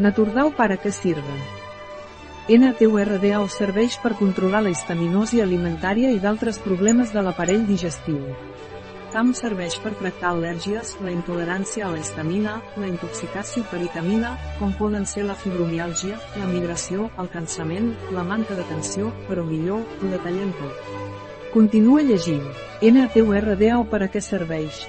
Naturdau para què sirve? NTURDAO serveix per controlar la histaminosi alimentària i d'altres problemes de l'aparell digestiu. TAM serveix per tractar al·lèrgies, la intolerància a la histamina, la intoxicació per vitamina, com poden ser la fibromiàlgia, la migració, el cansament, la manca d'atenció, però millor, ho detallem tot. Continua llegint. NTURDAO per a què serveix?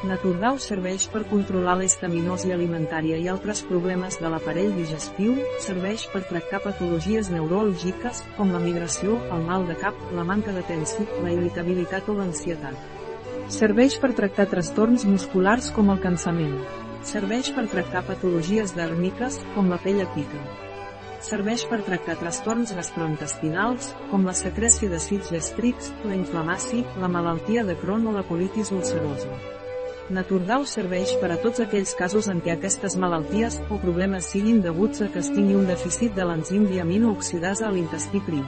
Naturdau serveix per controlar la histaminosi alimentària i altres problemes de l'aparell digestiu, serveix per tractar patologies neurològiques, com la migració, el mal de cap, la manca d'atenció, la irritabilitat o l'ansietat. Serveix per tractar trastorns musculars com el cansament. Serveix per tractar patologies dèrmiques, com la pell pica. Serveix per tractar trastorns gastrointestinals, com la secreció d'àcids gàstrics, la inflamació, la malaltia de Crohn o la colitis ulcerosa. Naturdau serveix per a tots aquells casos en què aquestes malalties o problemes siguin deguts a que es tingui un dèficit de l'enzim diamino-oxidasa a l'intestí prim.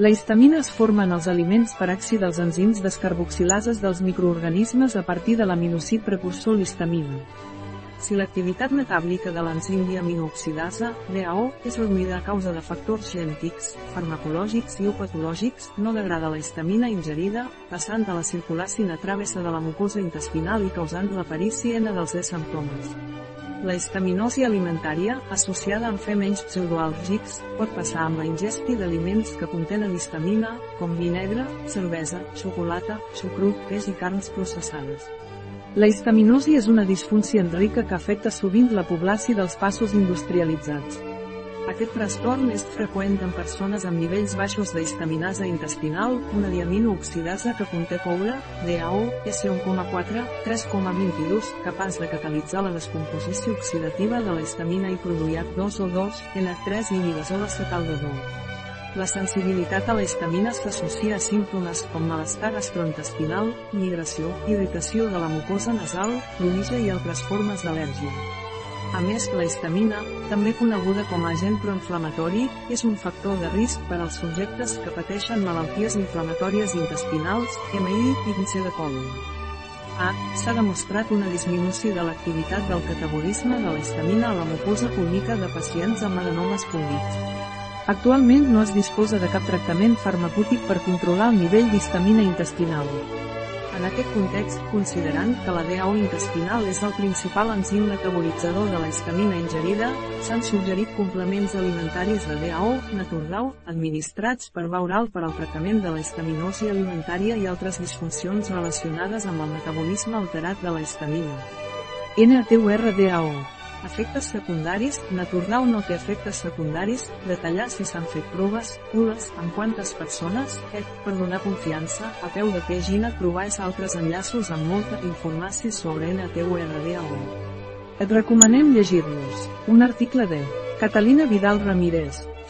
La histamina es forma en els aliments per àcid dels enzims descarboxilases dels microorganismes a partir de l'aminocid precursor l'histamina. Si l'activitat metàblica de l'enzim diaminooxidasa, DAO, és reduïda a causa de factors genètics, farmacològics i o patològics, no degrada la histamina ingerida, passant de la circulació a travessa de la mucosa intestinal i causant l'aparici dels de símptomes. La histaminosi alimentària, associada amb fer menys pseudoàlgics, pot passar amb la ingesti d'aliments que contenen histamina, com vi negre, cervesa, xocolata, sucrut, peix i carns processades. La histaminosi és una disfunció rica que afecta sovint la població dels passos industrialitzats. Aquest trastorn és freqüent en persones amb nivells baixos d'histaminasa intestinal, una diaminooxidasa que conté coure, DAO, S1,4, 3,22, capaç de catalitzar la descomposició oxidativa de la histamina i produir H2 o 2, N3 i inhibidor acetaldehol. La sensibilitat a la histamina s'associa a símptomes com malestar gastrointestinal, migració, irritació de la mucosa nasal, prolija i altres formes d'al·lèrgia. A més, la histamina, també coneguda com a agent proinflamatori, és un factor de risc per als subjectes que pateixen malalties inflamatòries intestinals, MI i càncer de colon. A. S'ha demostrat una disminució de l'activitat del catabolisme de la histamina a la mucosa pública de pacients amb adenomes públics. Actualment no es disposa de cap tractament farmacèutic per controlar el nivell d'histamina intestinal. En aquest context, considerant que la DAO intestinal és el principal enzim metabolitzador de la histamina ingerida, s'han suggerit complements alimentaris de DAO, Naturdau, administrats per va oral per al tractament de la histaminosi alimentària i altres disfuncions relacionades amb el metabolisme alterat de la histamina. NTURDAO Efectes secundaris, Naturnau no té efectes secundaris, detallar si s'han fet proves, ules, amb quantes persones, et, per donar confiança, a peu de pàgina trobais altres enllaços amb molta informació sobre NTURDAO. Et recomanem llegir-los. Un article de Catalina Vidal Ramírez,